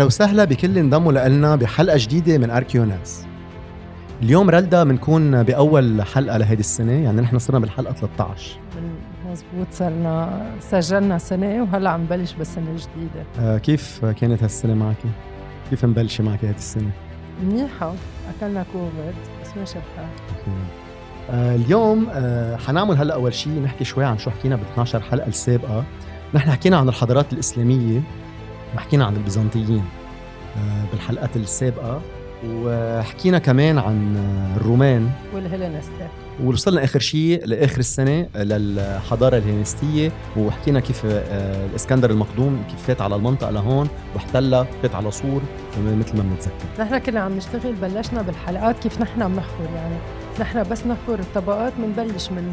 أهلا وسهلا بكل اللي انضموا لنا بحلقة جديدة من اركيوناس اليوم رلدا بنكون بأول حلقة لهيدي السنة يعني نحن صرنا بالحلقة 13 مزبوط صرنا سجلنا سنة وهلأ عم نبلش بالسنة الجديدة. آه كيف كانت هالسنة معك كيف مبلشة معك هذه السنة؟ منيحة. أكلنا كوفيد بس ماشي الحال. آه اليوم آه حنعمل هلأ أول شيء نحكي شوي عن شو حكينا بال 12 حلقة السابقة. نحن حكينا عن الحضارات الإسلامية وحكينا عن البيزنطيين. بالحلقات السابقة. وحكينا كمان عن الرومان. والهيلينستات ووصلنا آخر شيء لآخر السنة للحضارة الهيلينستيه وحكينا كيف آه، الإسكندر المقدوني كيف فات على المنطقة لهون واحتلها فات على صور مثل ما بنتذكر. نحن كنا عم نشتغل بلشنا بالحلقات كيف نحن عم نحفر يعني نحن بس نحفر الطبقات بنبلش من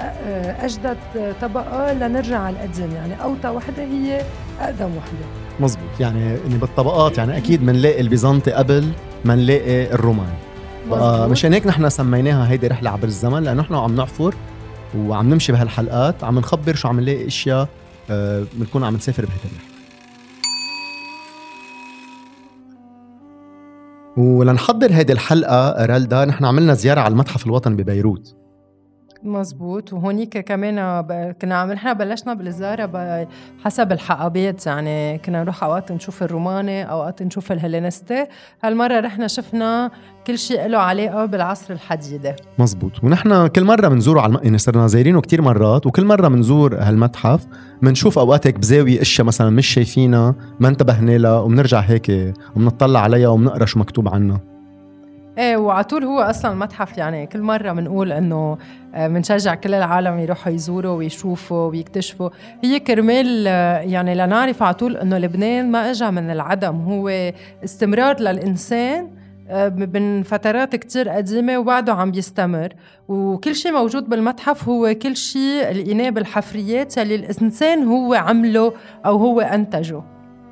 آه، أجدد طبقة لنرجع على القديم يعني أوطى وحدة هي أقدم وحدة. مزبوط. يعني بالطبقات يعني أكيد بنلاقي البيزنطي قبل ما نلاقي الرومان مشان هيك نحن سميناها هيدي رحلة عبر الزمن لأنه نحن عم نحفر وعم نمشي بهالحلقات عم نخبر شو عم نلاقي إشياء آه، بنكون عم نسافر بهيدي الرحلة. ولنحضر هيدي الحلقة رالدا نحن عملنا زيارة على المتحف الوطني ببيروت. مزبوط وهونيك كمان كنا عم نحن بلشنا بالزيارة حسب الحقبات يعني كنا نروح أوقات نشوف الروماني أوقات نشوف الهلينستي هالمرة رحنا شفنا كل شيء له علاقة بالعصر الحديدي مزبوط ونحن كل مرة بنزوره على. يعني صرنا زايرينه كتير مرات وكل مرة بنزور هالمتحف بنشوف أوقات هيك بزاوية إشياء مثلا مش شايفينها ما انتبهنا لها وبنرجع هيك وبنطلع عليها وبنقرا شو مكتوب عنها إيه وعلى طول هو أصلا المتحف يعني كل مرة بنقول إنه بنشجع آه، كل العالم يروحوا يزوروا ويشوفوا ويكتشفوا. هي كرمال آه، يعني لنعرف على طول إنه لبنان ما اجى من العدم. هو استمرار للإنسان آه، من فترات كتير قديمة وبعده عم بيستمر وكل شيء موجود بالمتحف هو كل شيء الإناء بالحفريات يلي الإنسان هو عمله أو هو أنتجه.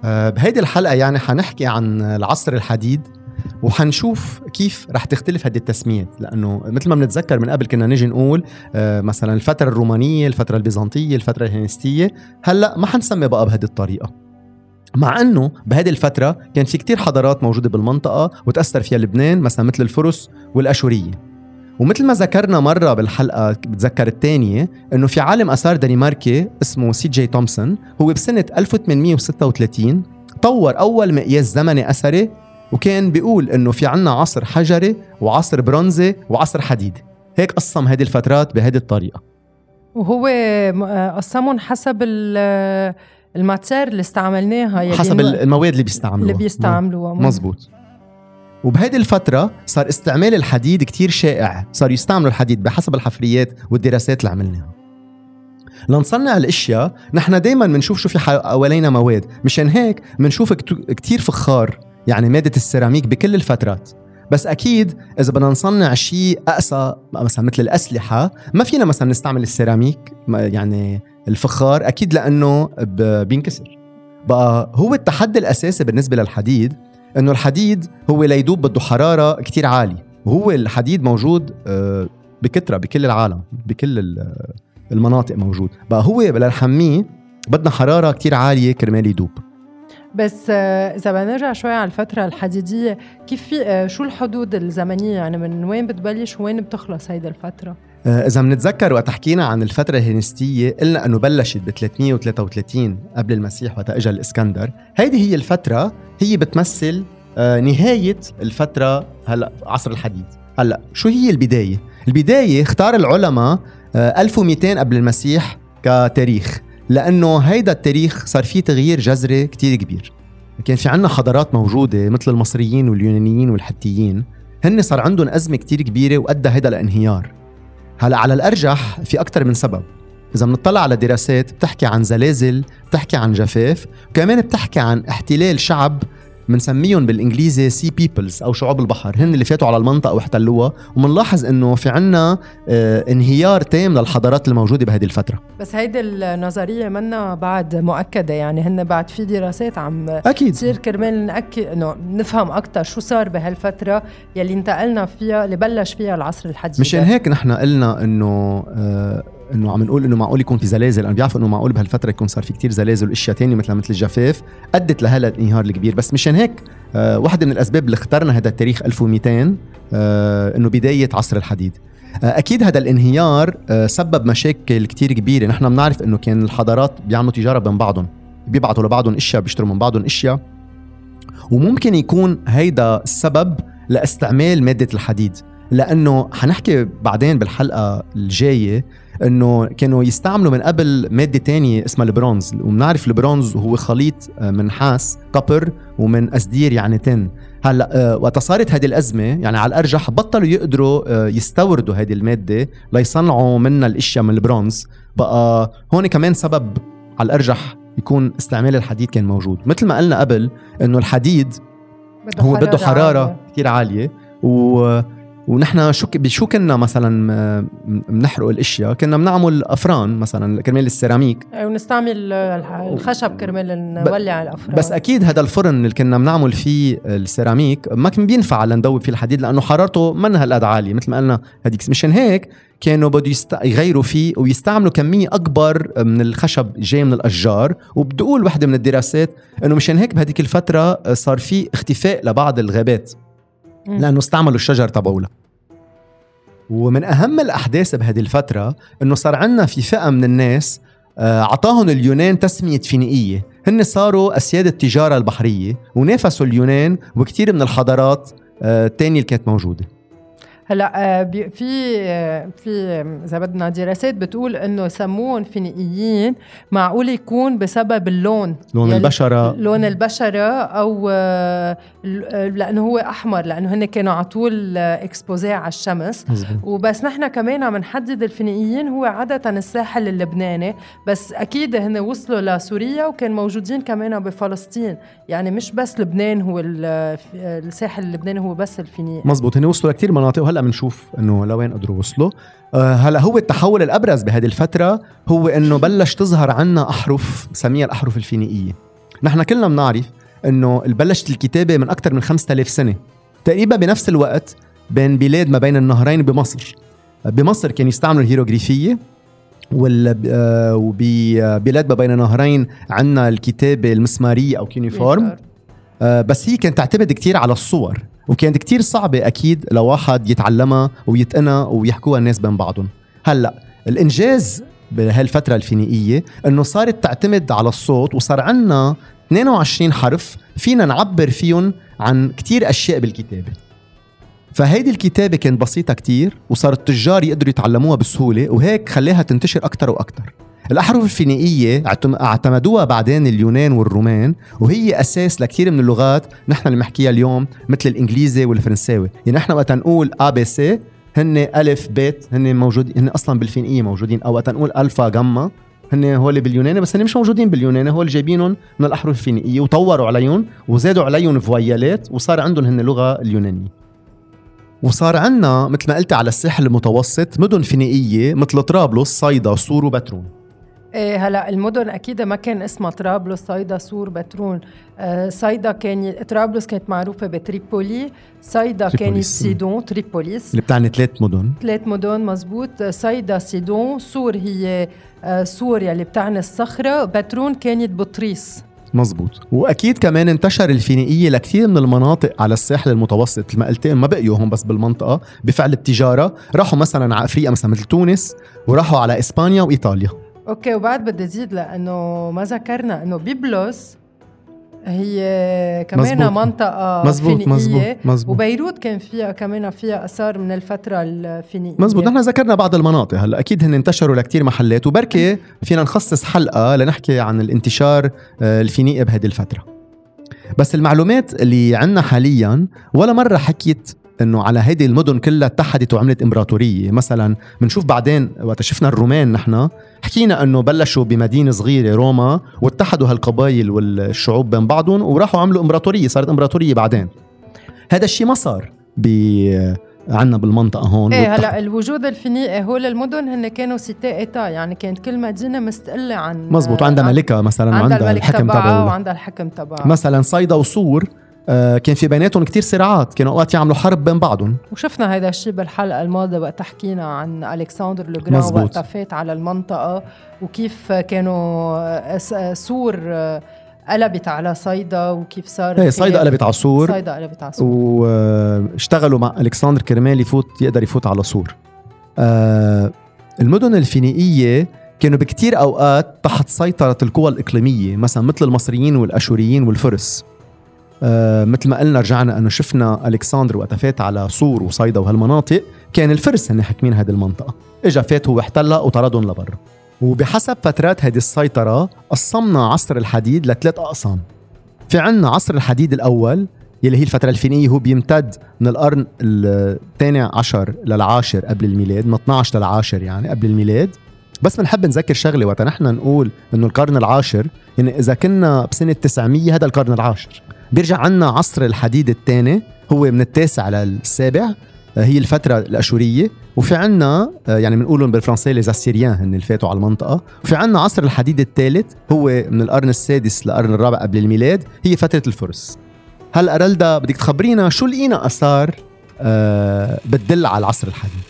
بهيدي الحلقة يعني حنحكي عن العصر الحديد. وحنشوف كيف رح تختلف هذه التسميات. لأنه مثل ما بنتذكر من قبل كنا نجي نقول آه مثلا الفترة الرومانية الفترة البيزنطية الفترة الهيلينستيه هلأ ما حنسمي بقى بهذه الطريقة. مع إنه بهذه الفترة كان في كتير حضارات موجودة بالمنطقة وتأثر فيها لبنان مثلا مثل الفرس والأشورية. ومثل ما ذكرنا مرة بالحلقة بتذكر الثانية إنه في عالم آثار دنماركي اسمه سي جي تومسون هو بسنة 1836 طور أول مقياس زمني أثري وكان بيقول إنه في عنا عصر حجري وعصر برونزي وعصر حديدي هيك قسم هذه الفترات بهذه الطريقة. وهو قسمهم حسب الماتير اللي استعملناها يلي حسب المواد اللي بيستعملوها. اللي بيستعملوها. مزبوط وبهذه الفترة صار استعمال الحديد كتير شائع. صار يستعملوا الحديد بحسب الحفريات والدراسات اللي عملناها. لنصنع الأشياء نحن دائما بنشوف شو في حوالينا مواد. مشان هيك بنشوف كتير فخار. يعني مادة السيراميك بكل الفترات. بس أكيد إذا بدنا نصنع شيء اقسى مثلا مثل الأسلحة ما فينا مثلا نستعمل السيراميك يعني الفخار أكيد لأنه بينكسر. بقى هو التحدي الأساسي بالنسبة للحديد إنه الحديد هو ليدوب بده حرارة كتير عالية. وهو الحديد موجود آه، بكثره بكل العالم بكل المناطق موجود. بقى هو لنحميه بدنا حرارة كتير عالية كرمال يدوب. بس آه، إذا بدنا نرجع شوي على الفترة الحديدية كيف في آه، شو الحدود الزمنية؟ يعني من وين بتبلش وين بتخلص هيدي الفترة؟ آه، إذا بنتذكر وقت حكينا عن الفترة الهيلينستية قلنا أنه بلشت ب 333 قبل المسيح وقت أجا الإسكندر هيدي هي الفترة هي بتمثل نهاية الفترة هلا عصر الحديد. هلا شو هي البداية؟ البداية اختار العلماء 1200 قبل المسيح كتاريخ. لأنه هيدا التاريخ صار فيه تغيير جذري كتير كبير. كان في عنا حضارات موجودة مثل المصريين واليونانيين والحتيين. هن صار عندهم أزمة كتير كبيرة وأدى هيدا لانهيار. هلا على الأرجح في أكثر من سبب. إذا بنطلع على دراسات بتحكي عن زلازل بتحكي عن جفاف وكمان بتحكي عن احتلال شعب بنسميهم بالإنجليزي Sea Peoples أو شعوب البحر. هن اللي فاتوا على المنطقة واحتلوها وبنلاحظ إنه في عنا آه انهيار تام للحضارات الموجودة بهذه الفترة. بس هيدي النظرية منا بعد مؤكدة يعني هن بعد في دراسات عم أكيد. تصير كرمال نأكد إنه نفهم أكثر شو صار بهالفترة يلي انتقلنا فيها اللي بلش فيها العصر الحديد. مشان هيك نحن قلنا إنه آه إنه عم نقول إنه معقول يكون في زلازل. أنا بعرف إنه معقول بهالفترة يكون صار في كتير زلازل وإشياء تانية مثل مثل الجفاف أدت لهلا الانهيار الكبير. بس مشان هيك آه واحدة من الأسباب اللي اخترنا هذا التاريخ 1200 آه إنه بداية عصر الحديد. آه أكيد هذا الانهيار آه سبب مشاكل كتير كبيرة. نحن بنعرف إنه كان الحضارات بيعملوا تجارة بين بعضهم. بيبعتوا لبعضهم أشياء بيشتروا من بعضهم أشياء. وممكن يكون هيدا السبب لاستعمال مادة الحديد. لأنه حنحكي بعدين بالحلقة الجاية إنه كانوا يستعملوا من قبل مادة تانية اسمها البرونز. وبنعرف البرونز هو خليط آه، من حاس كبر ومن اسدير يعني تن هلأ آه، وقت صارت هذه الأزمة يعني على الأرجح بطلوا يقدروا آه، يستوردوا هذه المادة ليصنعوا منها الأشياء من البرونز. بقى هون كمان سبب على الأرجح يكون استعمال الحديد كان موجود. مثل ما قلنا قبل إنه الحديد هو بده حرارة كثير عالية. و ونحن شو بشو كنا مثلا بنحرق الأشياء؟ كنا بنعمل أفران مثلا كرمال السيراميك. ونستعمل الخشب كرمال نولع الأفران. بس أكيد هذا الفرن اللي كنا بنعمل فيه السيراميك ما كان بينفع لندوب فيه الحديد لأنه حرارته منها هالقد عالية. مثل ما قلنا هذيك. مشان هيك كانوا بده يست... يغيروا فيه ويستعملوا كمية أكبر من الخشب جاي من الأشجار. وبدي أقول وحدة من الدراسات إنه مشان هيك بهذيك الفترة صار في اختفاء لبعض الغابات. لأنه استعملوا الشجر تبعولها ومن أهم الأحداث بهذه الفترة إنه صار عندنا في فئة من الناس اعطاهم آه، اليونان تسمية فينيقية. هن صاروا أسياد التجارة البحرية ونافسوا اليونان وكثير من الحضارات الثانية اللي كانت موجودة. هلا آه، في آه، في إذا بدنا دراسات بتقول إنه سموهم فينيقيين معقول يكون بسبب اللون. لون يعني البشرة. لون البشرة أو آه، لأنه هو أحمر لأنه هن كانوا على طول exposés على الشمس. مزبوط. وبس نحن كمان عم نحدد الفينيقيين هو عادة الساحل اللبناني. بس أكيد هن وصلوا لسوريا وكان موجودين كمان بفلسطين. يعني مش بس لبنان هو الساحل اللبناني هو بس الفينيق. مزبوط هن وصلوا لكثير مناطق. وهلأ هلا بنشوف إنه لوين قدروا وصلوا. آه هلا هو التحول الأبرز بهذه الفترة هو إنه بلش تظهر عنا أحرف بسميها الأحرف الفينيقية. نحن كلنا بنعرف إنه بلشت الكتابة من أكثر من 5000 سنة. تقريبا بنفس الوقت بين بلاد ما بين النهرين بمصر. بمصر كانوا يستعملوا الهيروغليفية آه، وببلاد ما بين النهرين عندنا الكتابة المسمارية أو cuneiform. آه بس هي كانت تعتمد كتير على الصور. وكانت كتير صعبة أكيد لواحد يتعلمها ويتقنها ويحكوها الناس بين بعضهم. هلأ الإنجاز بهالفترة الفينيقية إنه صارت تعتمد على الصوت وصار عنا 22 حرف فينا نعبر فيهم عن كتير أشياء بالكتابة. فهيدي الكتابة كانت بسيطة كتير وصار التجار يقدروا يتعلموها بسهولة وهيك خليها تنتشر أكتر وأكتر. الأحرف الفينيقية اعتمدوها بعدين اليونان والرومان وهي أساس لكثير من اللغات نحن اللي بنحكيها اليوم مثل الإنجليزي والفرنساوي. يعني نحن وقت نقول A B C هن ألف بيت هن موجودين هن أصلا بالفينيقية موجودين. أو وقت نقول ألفا جاما هن هول باليوناني بس هن مش موجودين باليوناني. هول جايبينهم من الأحرف الفينيقية وطوروا عليهم وزادوا عليهم voyelle ات وصار عندهم هن اللغة اليونانية. وصار عندنا مثل ما قلت على الساحل المتوسط مدن فينيقية مثل طرابلس صيدا سور وبترون إيه هلا المدن أكيد ما كان اسمها طرابلس صيدا سور بترون آه صيدا كان طرابلس كانت معروفة بتريبولي صيدا كانت سيدون تريبوليس. اللي بتعني ثلاث مدن. ثلاث مدن مزبوط صيدا سيدون سور هي آه سوريا اللي بتعني الصخرة. بترون كانت بطريس. مزبوط وأكيد كمان انتشر الفينيقية لكثير من المناطق على الساحل المتوسط. قلت ما بقيوا هم بس بالمنطقة. بفعل التجارة راحوا مثلا على أفريقيا مثلا مثل تونس وراحوا على إسبانيا وإيطاليا. okay وبعد بدي أزيد لأنه ما ذكرنا إنه بيبلوس هي كمان مزبوط. منطقة مزبوط فينيقية مزبوط مزبوط وبيروت كان فيها كمان فيها آثار من الفترة الفينيقية. مزبوط نحن ذكرنا بعض المناطق هلأ أكيد هن انتشروا لكتير محلات وبركي فينا نخصص حلقة لنحكي عن الانتشار آه، الفينيقي بهذه الفترة. بس المعلومات اللي عندنا حاليا ولا مرة حكيت إنه على هيدي المدن كلها اتحدت وعملت إمبراطورية. مثلا بنشوف بعدين وقت شفنا الرومان نحن حكينا إنه بلشوا بمدينة صغيرة روما واتحدوا هالقبائل والشعوب بين بعضهم وراحوا عملوا إمبراطورية صارت إمبراطورية بعدين. هذا الشيء ما صار ب عنا بالمنطقة هون. إيه هلأ الوجود الفينيقي هول المدن هن كانوا cité-état يعني كانت كل مدينة مستقلة عن مزبوط عندها ملكها مثلا عندها الحكم تبعها وعندها الحكم تبعها مثلا صيدا وصور كان في بيناتهم كتير صراعات كانوا أوقات يعملوا حرب بين بعضهم. وشفنا هذا الشيء بالحلقة الماضية وقت حكينا عن Alexandre le Grand وقت فات على المنطقة وكيف كانوا سور قلبت على صيدا وكيف صار إيه صيدا قلبت على سور. صيدا قلبت على سور. واشتغلوا مع ألكسندر كرمال يفوت يقدر يفوت على سور. آه المدن الفينيقية كانوا بكتير أوقات تحت سيطرة القوى الإقليمية مثلا مثل المصريين والأشوريين والفرس. آه مثل ما قلنا رجعنا أنه شفنا ألكسندر وقت فات على صور وصيدا وهالمناطق. كان الفرس هن حاكمين هذه المنطقة. اجى فات هو احتلها وطردهم لبرا. وبحسب فترات هذه السيطرة قسمنا عصر الحديد لثلاث أقسام. في عنا عصر الحديد الأول يلي هي الفترة الفينية هو بيمتد من القرن الثاني عشر للعاشر قبل الميلاد من 12 للعاشر يعني قبل الميلاد. بس بنحب نذكر شغلة وقت نحن نقول إنه القرن العاشر يعني إذا كنا بسنة 900 هذا القرن العاشر. بيرجع عنا عصر الحديد الثاني هو من التاسع للسابع هي الفترة الأشورية. وفي عنا آه، يعني بنقولهم بالفرنسية لي زاسيريان هن اللي فاتوا على المنطقة. وفي عنا عصر الحديد الثالث هو من القرن السادس للقرن الرابع قبل الميلاد هي فترة الفرس. هلا رلدا بدك تخبرينا شو لقينا آثار أه بتدل على العصر الحديد؟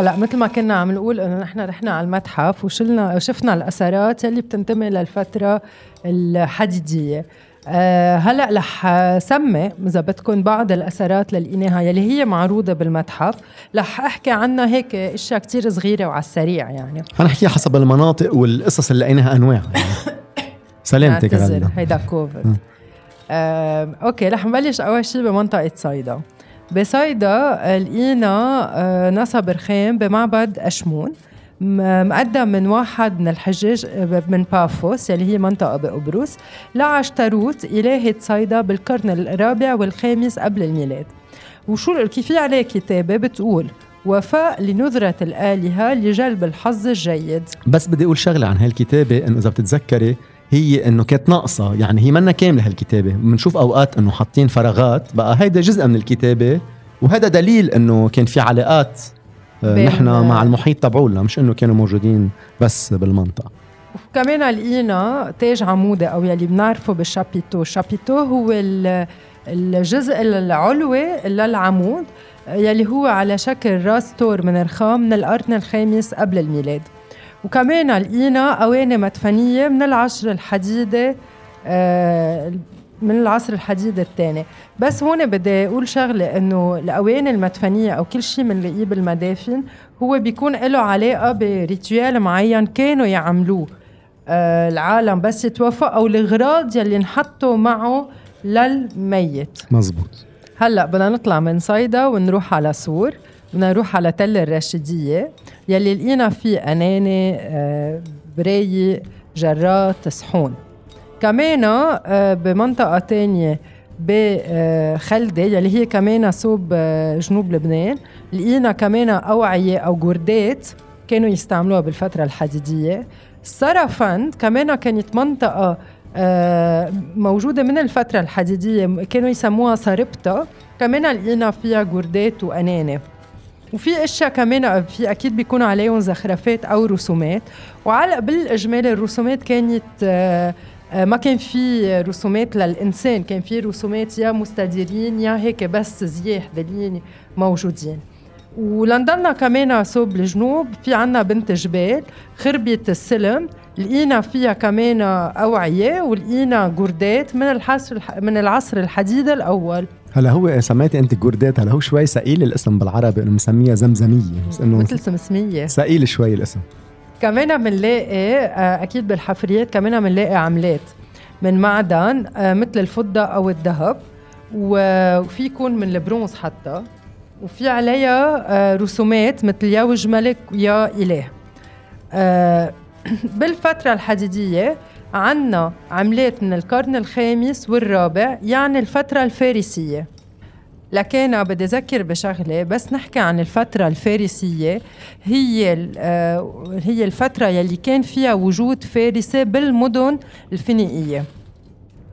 هلا مثل ما كنا عم نقول إنه نحن رحنا على المتحف وشلنا شفنا الاثارات يلي بتنتمي للفترة الحديدية. أه هلا رح سمي إذا بدكم بعض الاثارات للقيناها يلي هي معروضة بالمتحف. رح أحكي عنها هيك إشياء كتير صغيرة وعلى السريع يعني. حنحكيها حسب المناطق والقصص اللي لقيناها أنواع. سلامتك هيدا كوفيد آه، أوكي رح نبلش أول شيء بمنطقة صيدا. بصيدا لقينا آه، نصب رخام بمعبد أشمون مقدم من واحد من الحجاج من بافوس يلي هي منطقة بقبرص لعشتروت إلهة صيدا بالقرن الرابع والخامس قبل الميلاد. وشو كيف في عليه كتابة؟ بتقول وفاء لنذرة الآلهة لجلب الحظ الجيد. بس بدي أقول شغلة عن هالكتابة إنه إذا بتتذكري هي إنه كانت ناقصة. يعني هي منا كاملة هالكتابة. بنشوف أوقات إنه حاطين فراغات. بقى هيدا جزء من الكتابة. وهذا دليل إنه كان في علاقات آه، نحن مع المحيط تبعولنا. مش إنه كانوا موجودين بس بالمنطقة. وكمان لقينا تاج عمودي أو يلي بنعرفه بالشابيتو. الشابيتو هو الجزء العلوي للعمود يلي هو على شكل راس تور من رخام من القرن الخامس قبل الميلاد. وكمان لقينا أواني مدفنية من العصر الحديدي آه، من العصر الحديدي الثاني. بس هون بدي أقول شغلة إنه الاواني المدفنية أو كل شيء بنلاقيه بالمدافن هو بيكون له علاقة بريتوال معين كانوا يعملوه. آه العالم بس يتوفى أو الاغراض يلي انحطوا معه للميت. مزبوط. هلأ بدنا نطلع من صيدا ونروح على سور. بدنا نروح على تل الراشدية. يلي لقينا فيه اناني آه برايق جرات صحون. كمان آه، بمنطقة تانية بخلدة يلي هي كمان صوب آه، جنوب لبنان. لقينا كمان أوعية أو جردات كانوا يستعملوها بالفترة الحديدية. السرفند كمان كانت منطقة آه، موجودة من الفترة الحديدية كانوا يسموها صربتا كمان لقينا فيها جردات وأنانة. وفي إشياء كمان في أكيد بيكون عليهم زخرفات أو رسومات. وعلى بالاجمال الرسومات كانت آه، ما كان في رسومات للإنسان كان في رسومات يا مستديرين يا هيك بس زياح دليل موجودين. ولندنا كمان صوب الجنوب في عنا بنت جبال خربية السلم لقينا فيها كمان أوعية ولقينا جردات من الحصر من العصر الحديد الأول. هلا هو سميتي انت جردات هلا هو شوي ثقيل الاسم بالعربي إنه مسميها زمزمية بس إنه مثل سمسمية. ثقيل شوي الاسم. كمان بنلاقي آه، أكيد بالحفريات كمان بنلاقي عملات. من معدن آه، مثل الفضة أو الذهب وفي يكون من البرونز حتى. وفي عليها آه، رسومات مثل يا وج ملك ويا اله بالفترة الحديدية عنا عملات من القرن الخامس والرابع يعني الفترة الفارسية. لكن بدي أذكر بشغلة بس نحكي عن الفترة الفارسية. هي آه، هي الفترة يلي كان فيها وجود فارسي بالمدن الفينيقية.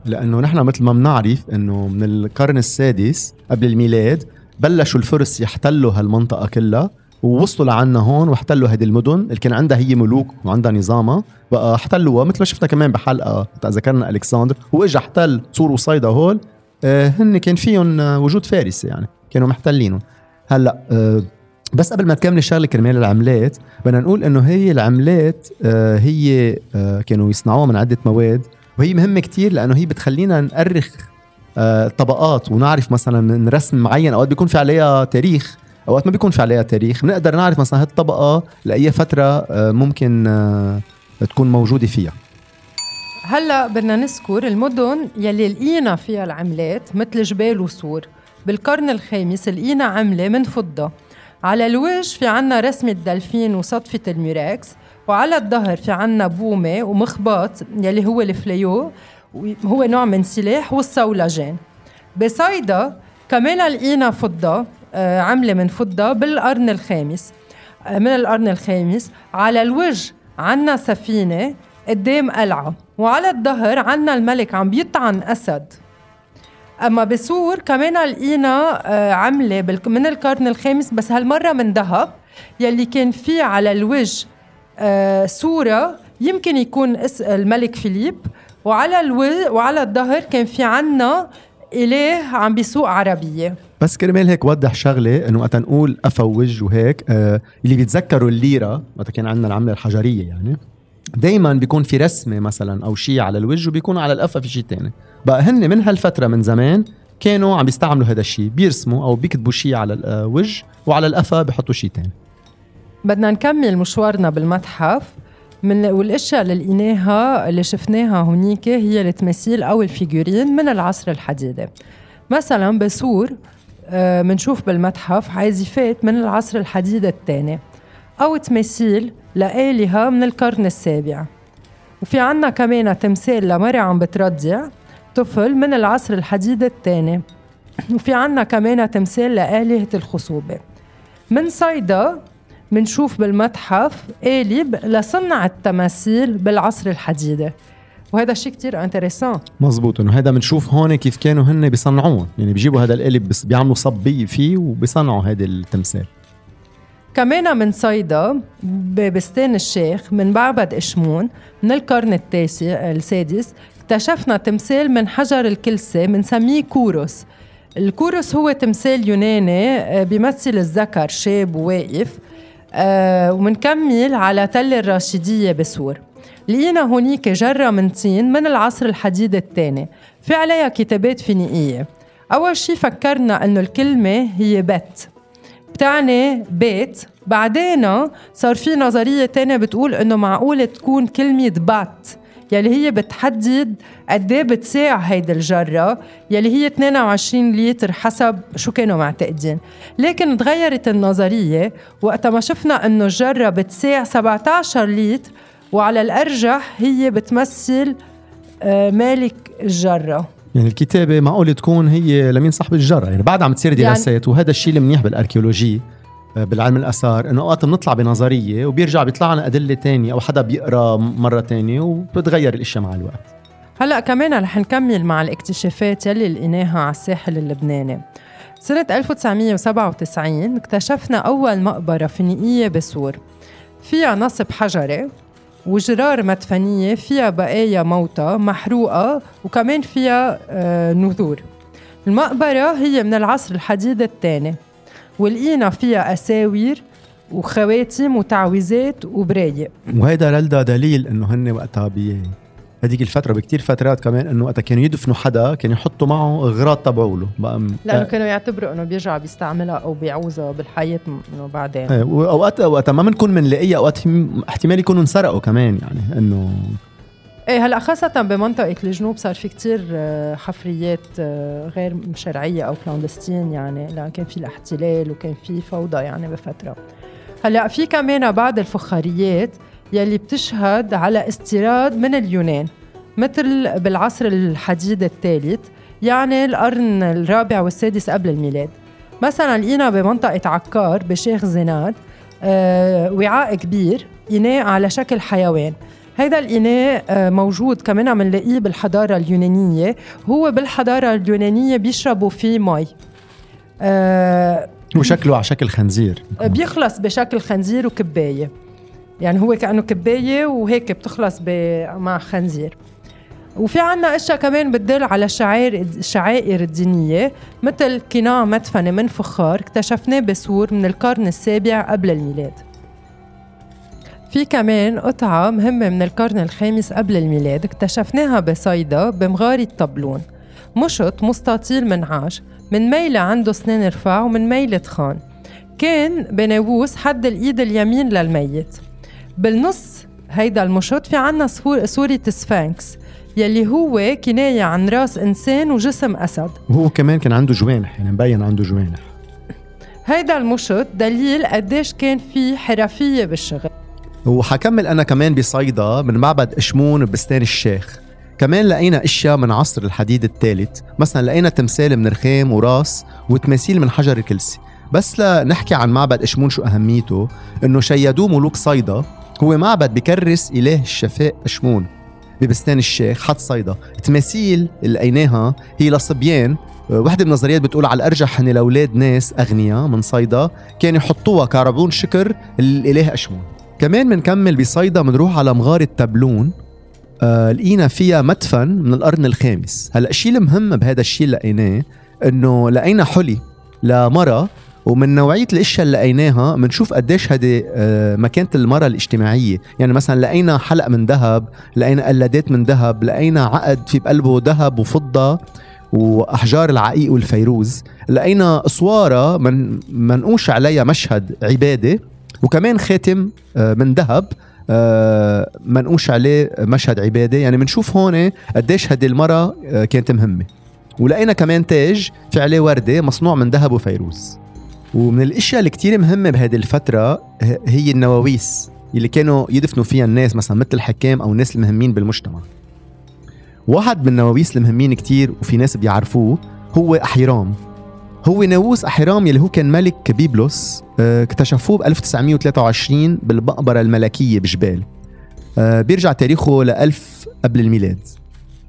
لأنه نحن مثل ما بنعرف أنه من القرن السادس قبل الميلاد بلشوا الفرس يحتلوا هالمنطقة كلها. ووصلوا لعنا هون واحتلوا هذه المدن اللي كان عندها هي ملوك وعندها نظامها. بقى احتلوها مثل ما شفنا كمان بحلقة ذكرنا ألكسندر. هو اجى احتل صور وصيدا هول. آه هن كان فيهم آه، وجود فارسي يعني. كانوا محتلينهم هلأ آه بس قبل ما تكمل الشغله كرمال العملات بدنا نقول إنه هي العملات هي كانوا يصنعوها من عدة مواد. وهي مهمة كتير لأنه هي بتخلينا نأرخ طبقات ونعرف مثلا نرسم معين. أوقات بيكون في عليها تاريخ. أوقات ما بيكون في عليها تاريخ. بنقدر نعرف مثلا هالطبقة لأي فترة آه ممكن آه تكون موجودة فيها. هلأ بدنا نذكر المدن يلي لقينا فيها العملات مثل جبيل وصور. بالقرن الخامس لقينا عملة من فضة. على الوجه في عنا رسمة دلفين وصدفة ال murex وعلى الظهر في عنا بومة ومخباط يلي هو ال fléau هو نوع من سلاح والصولجان بصيدا كمان لقينا فضة آه، عملة من فضة بالقرن الخامس. آه، من القرن الخامس على الوجه عنا سفينة قدام قلعة وعلى الظهر عنا الملك عم بيطعن أسد. أما بسور كمان لقينا آه، عمله من القرن الخامس بس هالمرة من ذهب يلي كان فيه على الوجه صوره يمكن يكون الملك فيليب وعلى ألو... وعلى الظهر كان في عنا اله عم بيسوق عربية. بس كرمال هيك وضح شغلة إنه وقت نقول أفوج وهيك آه اللي بيتذكروا الليرة وقت كان عندنا العملة الحجرية يعني دائما بيكون في رسمة مثلا أو شيء على الوجه وبيكون على القفا في شيء تاني. بقى هن من هالفترة من زمان كانوا عم بيستعملوا هذا الشيء بيرسموا أو بيكتبوا شيء على الوجه وعلى القفا بيحطوا شيء تاني. بدنا نكمل مشوارنا بالمتحف. من والأشياء اللي لقيناها اللي شفناها هونيك هي التماثيل أو الفيجورين من العصر الحديدي مثلا بسور بنشوف آه بالمتحف عازفات من العصر الحديدي الثاني. أو تماثيل لآلهة من القرن السابع. وفي عنا كمان تمثال لمرة عم بترضع طفل من العصر الحديد الثاني. وفي عنا كمان تمثال لآلهة الخصوبة. من صيدا منشوف بالمتحف قالب لصنع التماثيل بالعصر الحديدي وهذا شيء كتير انتريسان مزبوط إنه هذا بنشوف هون كيف كانوا هن بيصنعوه يعني بيجيبوا هذا القالب بيعملوا صبيه فيه وبيصنعوا هذا التمثال كمان من صيدا ببستان الشيخ من معبد إشمون من القرن التاسع السادس اكتشفنا تمثال من حجر الكلسة بنسميه كوروس. الكوروس هو تمثال يوناني آه، بيمثل الذكر شاب وواقف. آه ومنكمل على تل الراشدية بسور. لقينا هونيك جرة من طين من العصر الحديد الثاني. في عليها كتابات فينيقية. أول شي فكرنا أنه الكلمة هي بت بتعني بيت. بعدين صار في نظرية تانية بتقول إنه معقول تكون كلمة بات. يلي هي بتحدد قد إيه بتساع هيدي الجرة يلي هي 22 لتر حسب شو كانوا معتقدين لكن تغيرت النظرية وقت ما شفنا إنه الجرة بتساع 17 لتر وعلى الأرجح هي بتمثل آه، مالك الجرة. يعني الكتابة معقول تكون هي لمين صاحب الجرة؟ يعني بعد عم تصير دراسات يعني وهذا الشيء المنيح بالاركيولوجي بالعلم الأثار إنه أوقات بنطلع بنظرية وبيرجع بيطلع لنا أدلة تانية أو حدا بيقرأ مرة تانية وبتتغير الاشياء مع الوقت. هلأ كمان رح نكمل مع الاكتشافات يلي لقيناها على الساحل اللبناني. سنة 1997 اكتشفنا أول مقبرة فينيقية بسور. فيها نصب حجري وجرار مدفنية فيها بقايا موتى محروقة وكمان فيها آه، نذور. المقبرة هي من العصر الحديد الثاني. ولقينا فيها أساوير وخواتم وتعويذات وبرايق وهيدا رلدا دليل إنه هن وقتها بي هذيك الفترة بكتير فترات كمان إنه وقتها كانوا يدفنوا حدا كانوا يحطوا معه أغراض تبعوله. بقى لأنه كانوا يعتبروا إنه بيرجع بيستعملها أو بيعوزها بالحياة إنه بعدين. إيه واوقات وقتها ما بنكون بنلاقيها أوقات احتمال يكونوا انسرقوا كمان يعني إنه إيه هلا خاصة بمنطقة الجنوب صار في كتير آه، حفريات آه، غير شرعية أو كلاندستين يعني لأن كان في الاحتلال وكان في فوضى يعني بفترة. هلا في كمان بعض الفخاريات يلي بتشهد على استيراد من اليونان مثل بالعصر الحديد الثالث يعني القرن الرابع والسادس قبل الميلاد. مثلا لقينا بمنطقة عكار بشيخ زناد آه وعاء كبير إناء على شكل حيوان. هيدا الإناء آه موجود كمان عم نلاقيه بالحضارة اليونانية. هو بالحضارة اليونانية بيشربوا فيه مي. آه هو شكله على شكل خنزير. بيخلص بشكل خنزير وكباية. يعني هو كأنه كباية وهيك بتخلص مع خنزير. وفي عنا أشياء كمان بتدل على الشعائر الشعائر الدينية مثل قناع مدفنه من فخار اكتشفناه بسور من القرن السابع قبل الميلاد. في كمان قطعة مهمة من القرن الخامس قبل الميلاد اكتشفناها بصيدا بمغارة طبلون مشط مستطيل منعاش من ميلة عنده سنان رفاع ومن ميلة خان. كان بناووس حد الإيد اليمين للميت. بالنص هيدا المشط في عنا صورة sphinx يلي هو كناية عن راس إنسان وجسم أسد. وهو كمان كان عنده جوانح يعني مبين عنده جوانح. هيدا المشط دليل قديش كان في حرفية بالشغل. وحكمل أنا كمان بصيدا من معبد إشمون ببستان الشيخ. كمان لقينا أشياء من عصر الحديد الثالث مثلا لقينا تمثال من رخام وراس وتماثيل من حجر الكلسي. بس لنحكي عن معبد إشمون شو أهميته. إنه شيدوه ملوك صيدا هو معبد بكرس إله الشفاء إشمون. ببستان الشيخ حط صيدا. تماثيل اللي لقيناها هي لصبيان. وحدة من النظريات بتقول على الأرجح هن لأولاد ناس أغنياء من صيدا كانوا يحطوها كعربون شكر للاله إشمون. كمان بنكمل بصيدا بنروح على مغارة تبلون آه لقينا فيها مدفن من القرن الخامس. هلأ الشيء المهم بهذا الشيء اللي لقيناه إنه لقينا حلي لمرة ومن نوعية الأشياء اللي لقيناها بنشوف قديش هذه آه مكانة المرأة الاجتماعية. يعني مثلا لقينا حلق من ذهب لقينا قلادات من ذهب لقينا عقد في بقلبه ذهب وفضة وأحجار العقيق والفيروز. لقينا أسوارة من منقوش عليها مشهد عبادة. وكمان خاتم آه من ذهب آه، منقوش عليه مشهد عبادة. يعني بنشوف هون قديش هذه المرأة آه، كانت مهمة. ولقينا كمان تاج في عليه وردة مصنوع من ذهب وفيروز. ومن الأشياء اللي كتير مهمة بهذه الفترة هي النواويس اللي كانوا يدفنوا فيها الناس مثلا مثل الحكام أو الناس المهمين بالمجتمع. واحد من النواويس المهمين كتير وفي ناس بيعرفوه هو أحيرام. هو ناووس أحيرام يلي هو كان ملك بيبلوس آه، اكتشفوه ب 1923 بالمقبرة الملكية بجبال. آه، بيرجع تاريخه ل 1000 قبل الميلاد.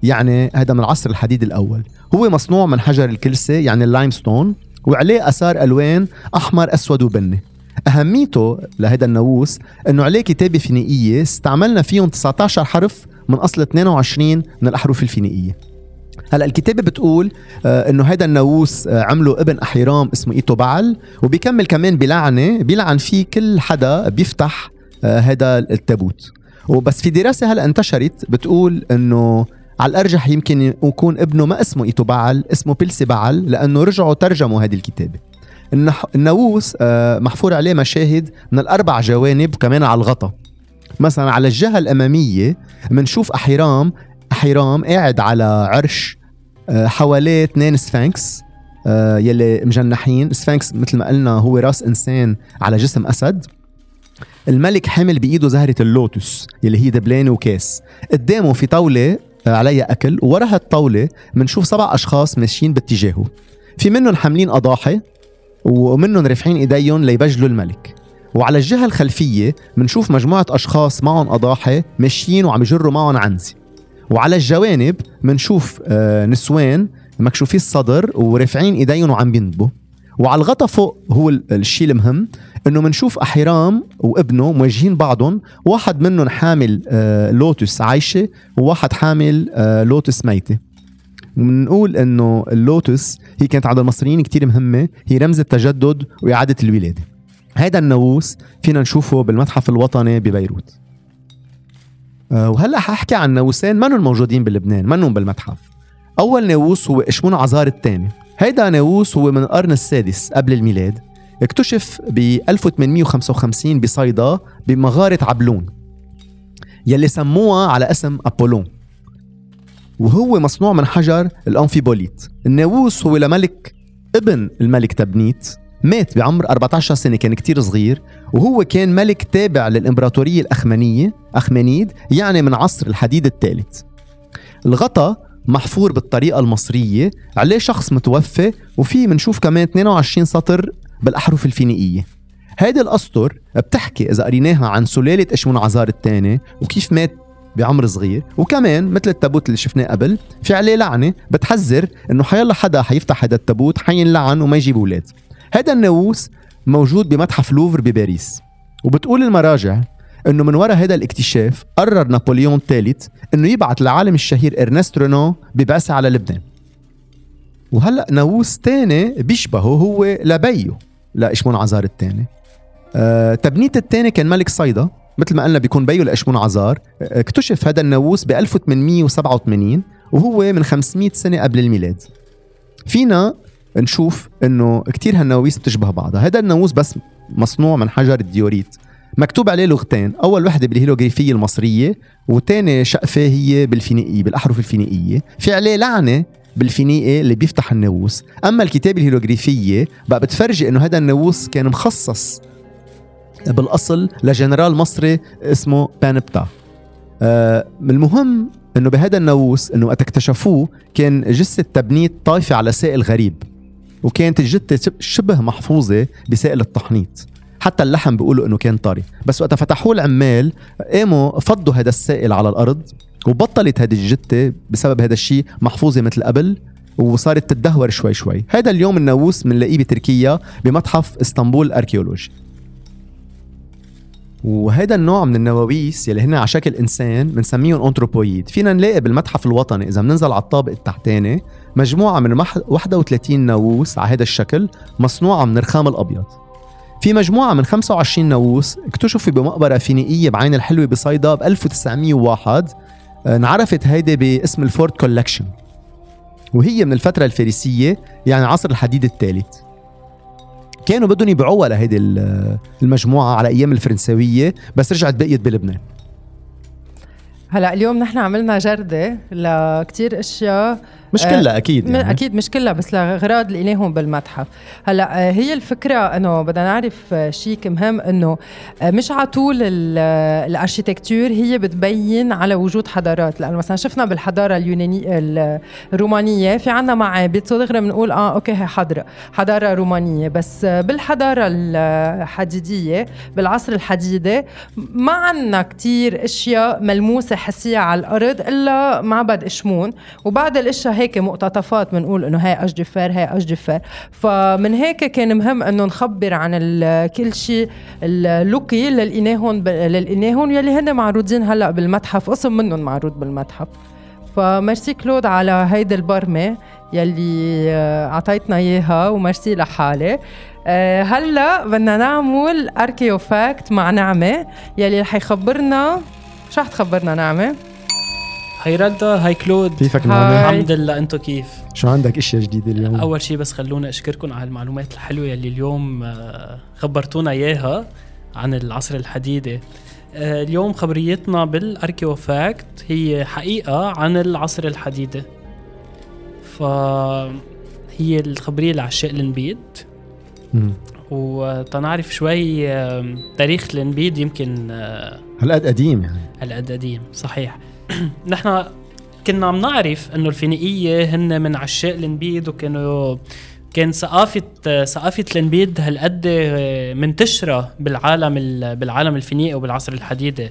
يعني هذا من العصر الحديد الأول. هو مصنوع من حجر الكلسة يعني اللايمستون وعليه أثار ألوان أحمر أسود وبني. أهميته لهذا الناووس أنه عليه كتابة فينيقية استعملنا فيهم 19 حرف من أصل 22 من الأحرف الفينيقية هلا الكتابة بتقول آه إنه هذا الناووس آه عمله ابن احيرام اسمه ايتو بعل وبيكمل كمان بلعنة بيلعن فيه كل حدا بيفتح آه هذا التابوت. وبس في دراسة هلا انتشرت بتقول إنه على الأرجح يمكن يكون ابنه ما اسمه ايتو بعل اسمه بلسي بعل لأنه رجعوا ترجموا هذه الكتابة. الناووس آه محفور عليه مشاهد من الأربع جوانب كمان على الغطا. مثلا على الجهة الأمامية بنشوف احيرام احيرام قاعد على عرش آه، حواليه اثنين sphinx آه، يلي مجنحين. sphinx مثل ما قلنا هو راس إنسان على جسم أسد. الملك حامل بإيده زهرة اللوتس يلي هي دبلانه وكاس. قدامه في طاولة آه، عليها أكل وورا هالطاوله بنشوف سبع أشخاص ماشيين باتجاهه. في منهم حاملين أضاحي ومنهم رافعين إيديهم ليبجلوا الملك. وعلى الجهة الخلفية بنشوف مجموعة أشخاص معهم أضاحي ماشيين وعم يجروا معهم عنزة. وعلى الجوانب بنشوف آه، نسوان مكشوفي الصدر ورافعين إيديهم وعم بيندبوا وعلى الغطا فوق هو الشيء المهم إنه بنشوف احيرام وابنه مواجهين بعضهم واحد منهم حامل آه، لوتس عايشة وواحد حامل آه، لوتس ميتة. بنقول إنه اللوتس هي كانت عند المصريين كتير مهمة هي رمز التجدد وإعادة الولادة. هذا الناووس فينا نشوفه بالمتحف الوطني ببيروت. وهلا حاحكي عن ناووسين منهم موجودين بلبنان؟ منهم بالمتحف؟ أول ناووس هو اشمون عزار الثاني. هيدا ناووس هو من القرن السادس قبل الميلاد اكتشف ب 1855 بصيدا بمغارة عبلون يلي سموها على اسم أبولون. وهو مصنوع من حجر الأنفيبوليت. الناووس هو لملك ابن الملك تبنيت. مات بعمر 14 سنة كان كتير صغير وهو كان ملك تابع للإمبراطورية الأخمنية أخمنيد يعني من عصر الحديد الثالث. الغطا محفور بالطريقة المصرية عليه شخص متوفى وفي منشوف كمان 22 سطر بالأحرف الفينيقية. هيدي الأسطر بتحكي إذا قريناها عن سلالة إشمون عزار الثاني وكيف مات بعمر صغير. وكمان مثل التابوت اللي شفناه قبل في عليه لعنة بتحذر إنه حيلا حدا حيفتح هذا التابوت حينلعن وما يجيب أولاد. هذا الناووس موجود بمتحف لوفر بباريس. وبتقول المراجع إنه من وراء هذا الاكتشاف قرر نابليون الثالث إنه يبعث العالم الشهير إرنست رونان ببعثة على لبنان. وهلأ ناووس تاني بيشبهه هو لبيو لاشمون عزار الثاني آه تبنيت الثاني كان ملك صيدا. مثل ما قلنا بيكون بيو لاشمون عزار. آه، اكتشف هذا الناووس ب 1887 وهو من 500 سنة قبل الميلاد. فينا نشوف إنه كتير هالنواويس بتشبه بعضها. هذا الناووس بس مصنوع من حجر الديوريت. مكتوب عليه لغتين أول وحدة بالهيروغليفيه المصرية وثاني شقفة هي بالفينيقية بالأحرف الفينيقية. في عليه لعنة بالفينيقي اللي بيفتح الناووس أما الكتابة الهيروغليفيه بقى بتفرجي إنه هذا الناووس كان مخصص بالأصل لجنرال مصري اسمه بانبتاح. آه المهم إنه بهذا الناووس إنه وقت اكتشفوه كان جثة تبنيت طايفة على سائل غريب. وكانت الجثة شبه محفوظة بسائل التحنيط. حتى اللحم بيقولوا إنه كان طري. بس وقت فتحوه العمال قاموا فضوا هذا السائل على الأرض وبطلت هذه الجثة بسبب هذا الشيء محفوظة مثل قبل وصارت تتدهور شوي شوي. هذا اليوم الناووس بنلاقيه بتركيا بمتحف إسطنبول الاركيولوجي وهذا النوع من النواويس يلي هن على شكل إنسان بنسميهم انثروبويد فينا نلاقي بالمتحف الوطني إذا بننزل على الطابق التحتاني مجموعة من 31 ناووس على هذا الشكل مصنوعة من الرخام الأبيض. في مجموعة من 25 ناووس اكتشفوا بمقبرة فينيقية بعين الحلوة بصيدا ب 1901 آه، انعرفت هيدي باسم الفورد كولكشن. وهي من الفترة الفارسية يعني عصر الحديد الثالث. كانوا بدهم يبيعوها لهيدي المجموعة على أيام الفرنساويه بس رجعت بقيت بلبنان. هلا اليوم نحن عملنا جردة لكتير أشياء. مش كلها أكيد يعني. أكيد مش كلها بس لاغراض اللي لهم بالمتحف. هلأ آه، هي الفكرة إنه بدنا نعرف آه، شيء مهم إنه آه، مش على طول ال architecture هي بتبين على وجود حضارات. لأنه مثلا شفنا بالحضارة اليونانيه الرومانية في عندنا معابد ضغري بنقول آه okay هي حضاره حضارة رومانية. بس بالحضارة الحديدية بالعصر الحديدي ما عندنا كتير أشياء ملموسة حسية على الأرض إلا معبد إشمون. وبعد الأشياء هيك مقتطفات بنقول إنه هاي اشجفار هاي اشجفار فمن هيك كان مهم إنه نخبر عن كل شيء اللوكي لقيناهم لقيناهم يلي هن معروضين هلأ بالمتحف. قسم منهم معروض بالمتحف. فميرسي كلود على هيدي البرمة يلي آه، أعطيتنا إياها وميرسي لحالي. آه، هلأ بدنا نعمل archeo fact مع نعمة يلي رح يخبرنا. شو رح تخبرنا نعمة؟ hi ردا hi كلود. كيفك نعمة؟ الحمد لله انتو كيف؟ شو عندك إشياء جديدة اليوم؟ أول شيء بس خلونا أشكركم على المعلومات الحلوة يلي اليوم آه، خبرتونا إياها عن العصر الحديدي آه، اليوم خبريتنا بال archeo fact هي حقيقة عن العصر الحديدي ف هي الخبرية لعشاق النبيد وتنعرف شوي تاريخ الإنبيد يمكن هالقد قديم يعني. هالقد قديم صحيح. نحن كنا عم نعرف إنه الفينيقية هن من عشاق الإنبيد وكانوا كان ثقافة ثقافة الإنبيد هالقد منتشرة بالعالم بالعالم الفينيقي وبالعصر الحديدي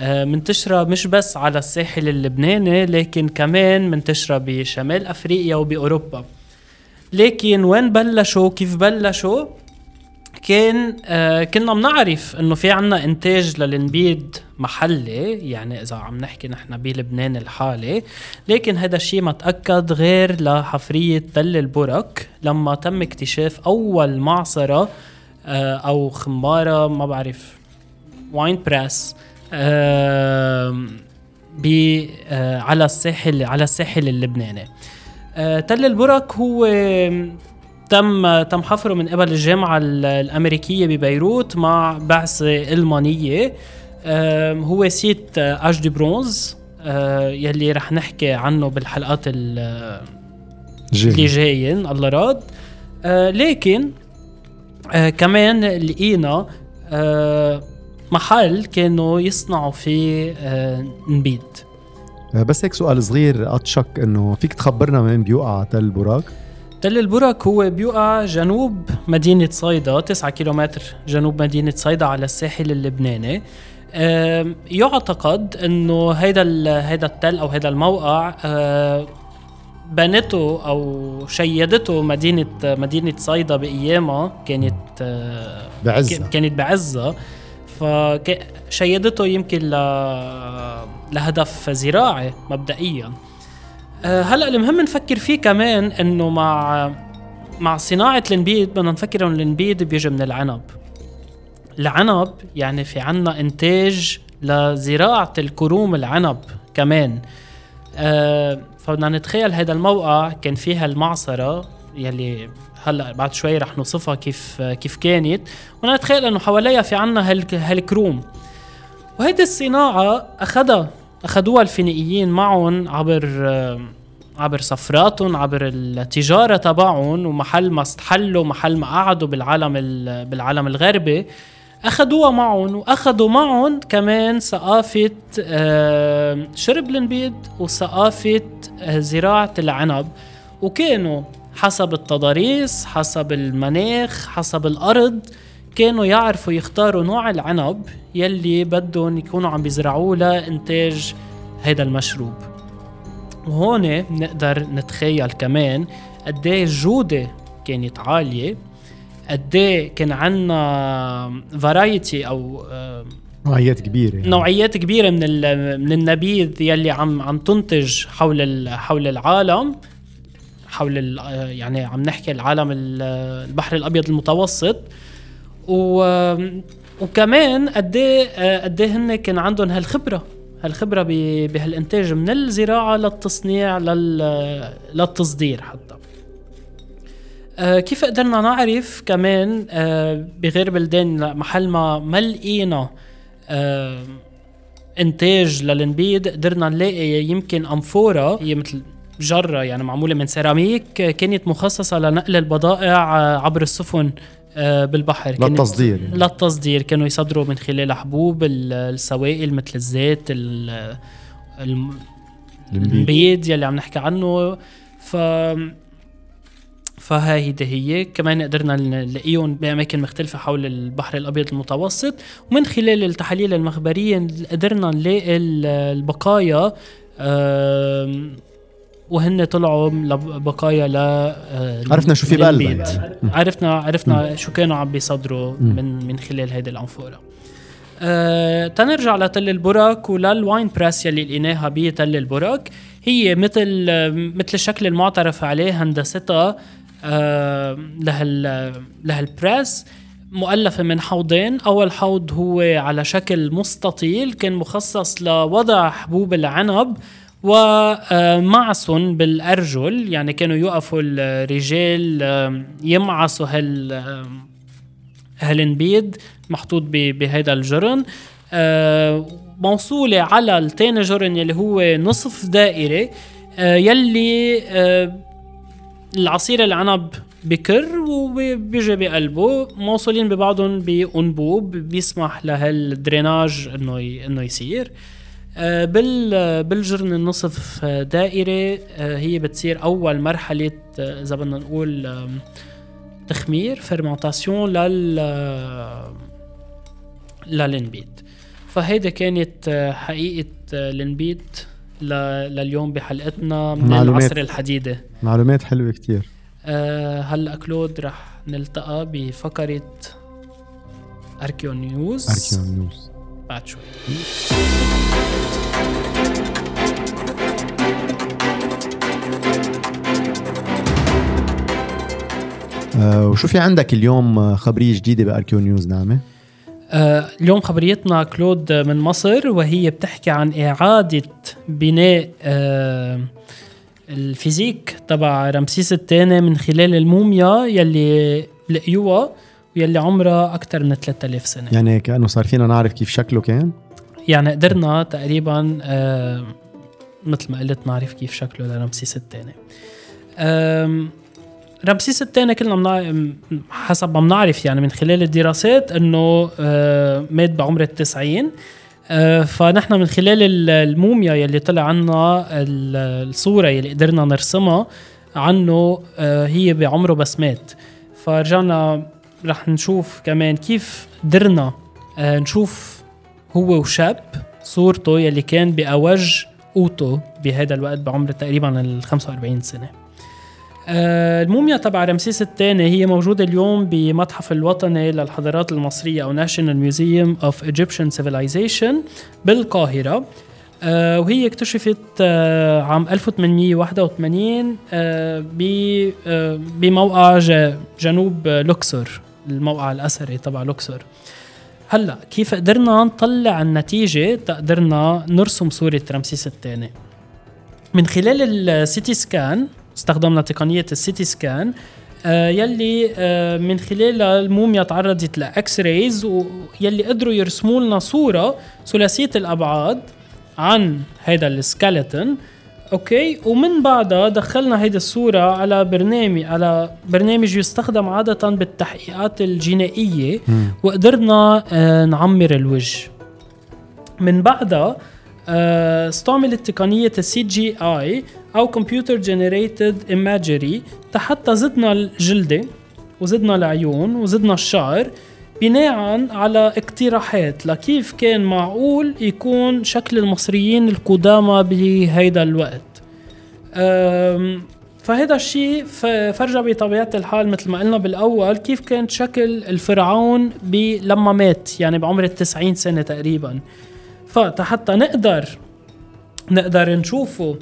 آه، منتشرة مش بس على الساحل اللبناني لكن كمان منتشرة بشمال أفريقيا وبأوروبا. لكن وين بلشوا؟ كيف بلشوا؟ كان آه كنا بنعرف إنه في عنا إنتاج للنبيد محلي يعني إذا عم نحكي نحن بلبنان الحالي. لكن هذا الشيء ما تأكد غير لحفرية تل البرك لما تم اكتشاف أول معصرة آه أو خمارة ما بعرف واين بريس آه ب آه على الساحل على الساحل اللبناني. آه تل البرك هو تم تم حفره من قبل الجامعة الأمريكية ببيروت مع بعثة ألمانية. هو سيت اش دي برونز يلي رح نحكي عنه بالحلقات اللي جايين الله راد آه، لكن آه، كمان لقينا آه، محل كانوا يصنعوا فيه نبيد. بس هيك سؤال صغير أتشك إنه فيك تخبرنا وين بيوقع تل براك؟ تل البرك هو بيوقع جنوب مدينة صيدا 9 كيلومتر جنوب مدينة صيدا على الساحل اللبناني. يعتقد إنه هيدا هيدا التل أو هيدا الموقع بنته أو شيدته مدينة مدينة صيدا بأيامها كانت بعزها كانت بعزها فشيدته يمكن ل... لهدف زراعي مبدئيا. هلأ المهم نفكر فيه كمان إنه مع مع صناعة النبيد بدنا نفكر إنه النبيد بيجي من العنب. العنب يعني في عنا إنتاج لزراعة الكروم العنب كمان. آه فبدنا نتخيل هذا الموقع كان فيها المعصرة يلي هلأ بعد شوي رح نوصفها كيف كيف كانت. ونتخيل إنه حواليها في عنا هالكروم. وهيدي الصناعة أخذها اخذوها الفينيقيين معهم عبر عبر سفراتهم عبر التجارة تبعهم ومحل ما استحلوا محل ما قعدوا بالعالم بالعالم الغربي. أخذوها معهم وأخذوا معهم كمان ثقافة شرب النبيض وثقافة آه، زراعة العنب. وكانوا حسب التضاريس حسب المناخ حسب الأرض كانوا يعرفوا يختاروا نوع العنب يلي بدهم يكونوا عم بيزرعوه لإنتاج هذا المشروب وهون بنقدر نتخيل كمان قد إيه الجوده كانت عالية قد إيه كان عندنا فرايتي أو نوعيات كبيرة يعني. نوعيات كبيرة من من النبيذ يلي عم عم تنتج حول حول العالم حول يعني عم نحكي العالم البحر الأبيض المتوسط و وكمان قد إيه قد إيه هن كان عندهم هالخبرة. هالخبرة بهالإنتاج من الزراعة للتصنيع للتصدير حتى. آه كيف قدرنا نعرف كمان آه بغير بلدان محل ما ما لقينا آه إنتاج للنبيد قدرنا نلاقي يمكن أنفورة هي مثل جرة يعني معمولة من سيراميك كانت مخصصة لنقل البضائع آه، عبر السفن آه، بالبحر. للتصدير يعني. للتصدير. كانوا يصدروا من خلال حبوب السوائل مثل الزيت البيض. يلي عم نحكي عنه. ف فهيدي هي. كمان قدرنا نلاقيهم بأماكن مختلفة حول البحر الأبيض المتوسط. ومن خلال التحاليل المخبرية قدرنا نلاقي البقايا وهن طلعوا بقايا ل آه، عرفنا شو في بقلبها عرفنا عرفنا شو كانوا عم بيصدروا من من خلال هيدي الأنفورة. أه تنرجع لتل البرك وللواين بريس يلي لقيناها بتل البرك. هي مثل مثل الشكل المعترف عليه هندستها أه لهال لهالبريس مؤلفة من حوضين. أول حوض هو على شكل مستطيل كان مخصص لوضع حبوب العنب. ومعصن بالأرجل يعني كانوا يوقفوا الرجال يمعصوا هال هالنبيد محطوط بهذا الجرن. موصولة على التاني جرن يلي هو نصف دائري يلي العصير العنب بكر وبيجي بقلبه. موصولين ببعضهم بأنبوب بيسمح لهالدريناج إنه إنه يصير. آه، بال بالجرن النصف دائري آه، هي بتصير أول مرحلة آه، إذا بدنا نقول تخمير فرمنتاسيون لل للنبيت فهيدا كانت حقيقة النبيت لليوم بحلقتنا من معلومات. العصر الحديدي معلومات حلوة كتير. أه هلأ كلود رح نلتقى بفقرة archeo news archeo news بعد شوي. آه وشو في عندك اليوم آه، خبرية جديدة ب archeo news نعمة؟ آه اليوم خبريتنا كلود من مصر وهي بتحكي عن إعادة بناء آه الفيزيك تبع رمسيس الثاني من خلال الموميا يلي لقيوها ويلي عمرها أكثر من 3000 سنة. يعني كأنه صار فينا نعرف كيف شكله كان؟ يعني قدرنا تقريبا آه مثل ما قلت نعرف كيف شكله لرمسيس الثاني. رمسيس الثاني كلنا منا... حسب ما بنعرف يعني من خلال الدراسات إنه آه مات بعمر التسعين. آه فنحن من خلال الموميا يلي طلع عنا الصورة يلي قدرنا نرسمها عنه آه هي بعمره بس مات. فرجعنا رح نشوف كمان كيف قدرنا نشوف هو وشاب صورته يلي كان بأوج اوتو بهذا الوقت بعمر تقريبا ال 45 سنة. الموميا تبع رمسيس الثاني هي موجودة اليوم بمتحف الوطني للحضارات المصرية أو National Museum of Egyptian Civilization بالقاهرة. آه وهي اكتشفت آه عام 1881 آه آه بموقع جنوب لوكسور الموقع الأثري تبع لوكسور. هلا كيف قدرنا نطلع النتيجة تقدرنا نرسم صورة رمسيس الثاني؟ من خلال ال CT scan استخدمنا تقنية ال CT scan آه يلي آه من خلالها الموميا تعرضت ل X-rays ويلي قدروا يرسموا لنا صورة ثلاثية الأبعاد عن هذا ال skeleton okay؟ ومن بعدها دخلنا هيدي الصورة على برنامج على برنامج يستخدم عادة بالتحقيقات الجنائية. وقدرنا آه نعمر الوجه. من بعدها استعملت تقنية ال CGI أو computer generated imagery حتى زدنا الجلدة وزدنا العيون وزدنا الشعر بناء على اقتراحات لكيف كان معقول يكون شكل المصريين القدامى بهيدا الوقت. فهذا الشيء فرجى بطبيعة الحال مثل ما قلنا بالأول كيف كان شكل الفرعون لما مات يعني بعمر التسعين سنة تقريبا. فحتى نقدر نقدر نشوفه.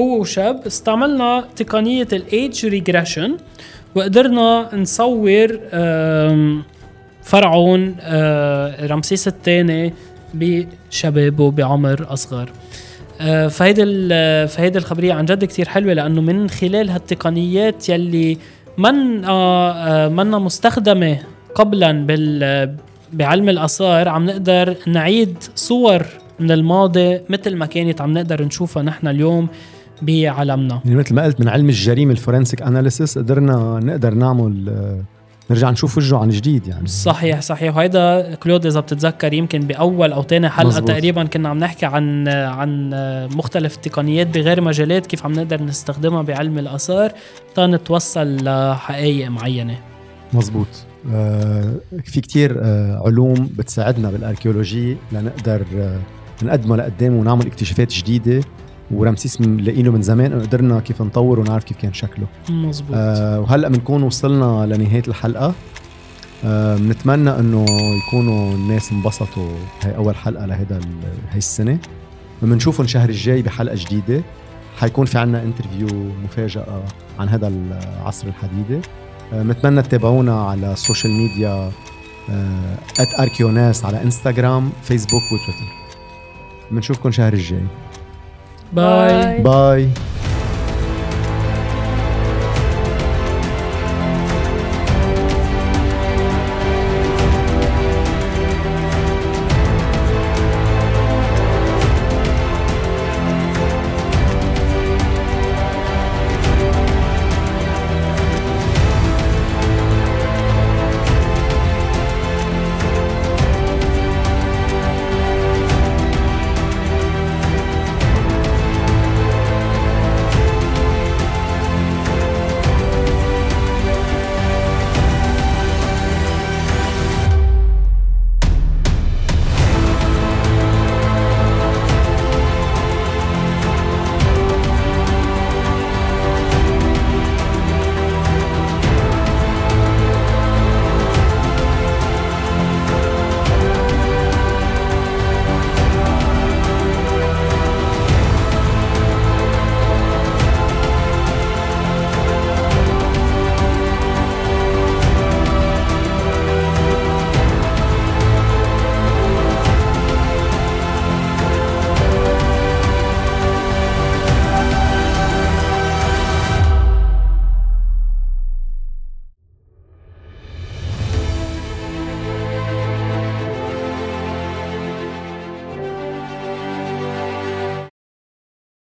هو وشاب استعملنا تقنية ال age regression وقدرنا نصور فرعون آه، رمسيس الثاني بشبابه بعمر أصغر. آه، فهيدي فهيدي الخبرية عن جد كتير حلوة لأنه من خلال هالتقنيات يلي من آه، منا مستخدمة قبلا بال بعلم الآثار عم نقدر نعيد صور من الماضي مثل ما كانت عم نقدر نشوفها نحن اليوم. بعالمنا يعني مثل ما قلت من علم الجريمة ال forensic analysis قدرنا نقدر نعمل نرجع نشوف وجهه عن جديد يعني. صحيح صحيح. وهيدا كلود إذا بتتذكر يمكن بأول أو ثاني حلقة مزبوط. تقريبا كنا عم نحكي عن عن مختلف التقنيات بغير مجالات كيف عم نقدر نستخدمها بعلم الآثار. تنتوصل لحقائق معينة. مزبوط آه في كتير آه علوم بتساعدنا بال archeology لنقدر آه نقدمها لقدام ونعمل اكتشافات جديدة. ورمسيس لاقينه من زمان قدرنا كيف نطور ونعرف كيف كان شكله. مزبوط آه وهلأ بنكون وصلنا لنهاية الحلقة آه بنتمنى إنه يكونوا الناس انبسطوا هاي أول حلقة لهيدا هاي السنة. بنشوفهم الشهر الجاي بحلقة جديدة. حيكون في عنا interview مفاجأة عن هذا العصر الحديدي آه نتمنى تتابعونا على ال social media ات آه اركيوناس على انستغرام فيسبوك وتويتر. بنشوفكم شهر الجاي. Bye. Bye. Bye.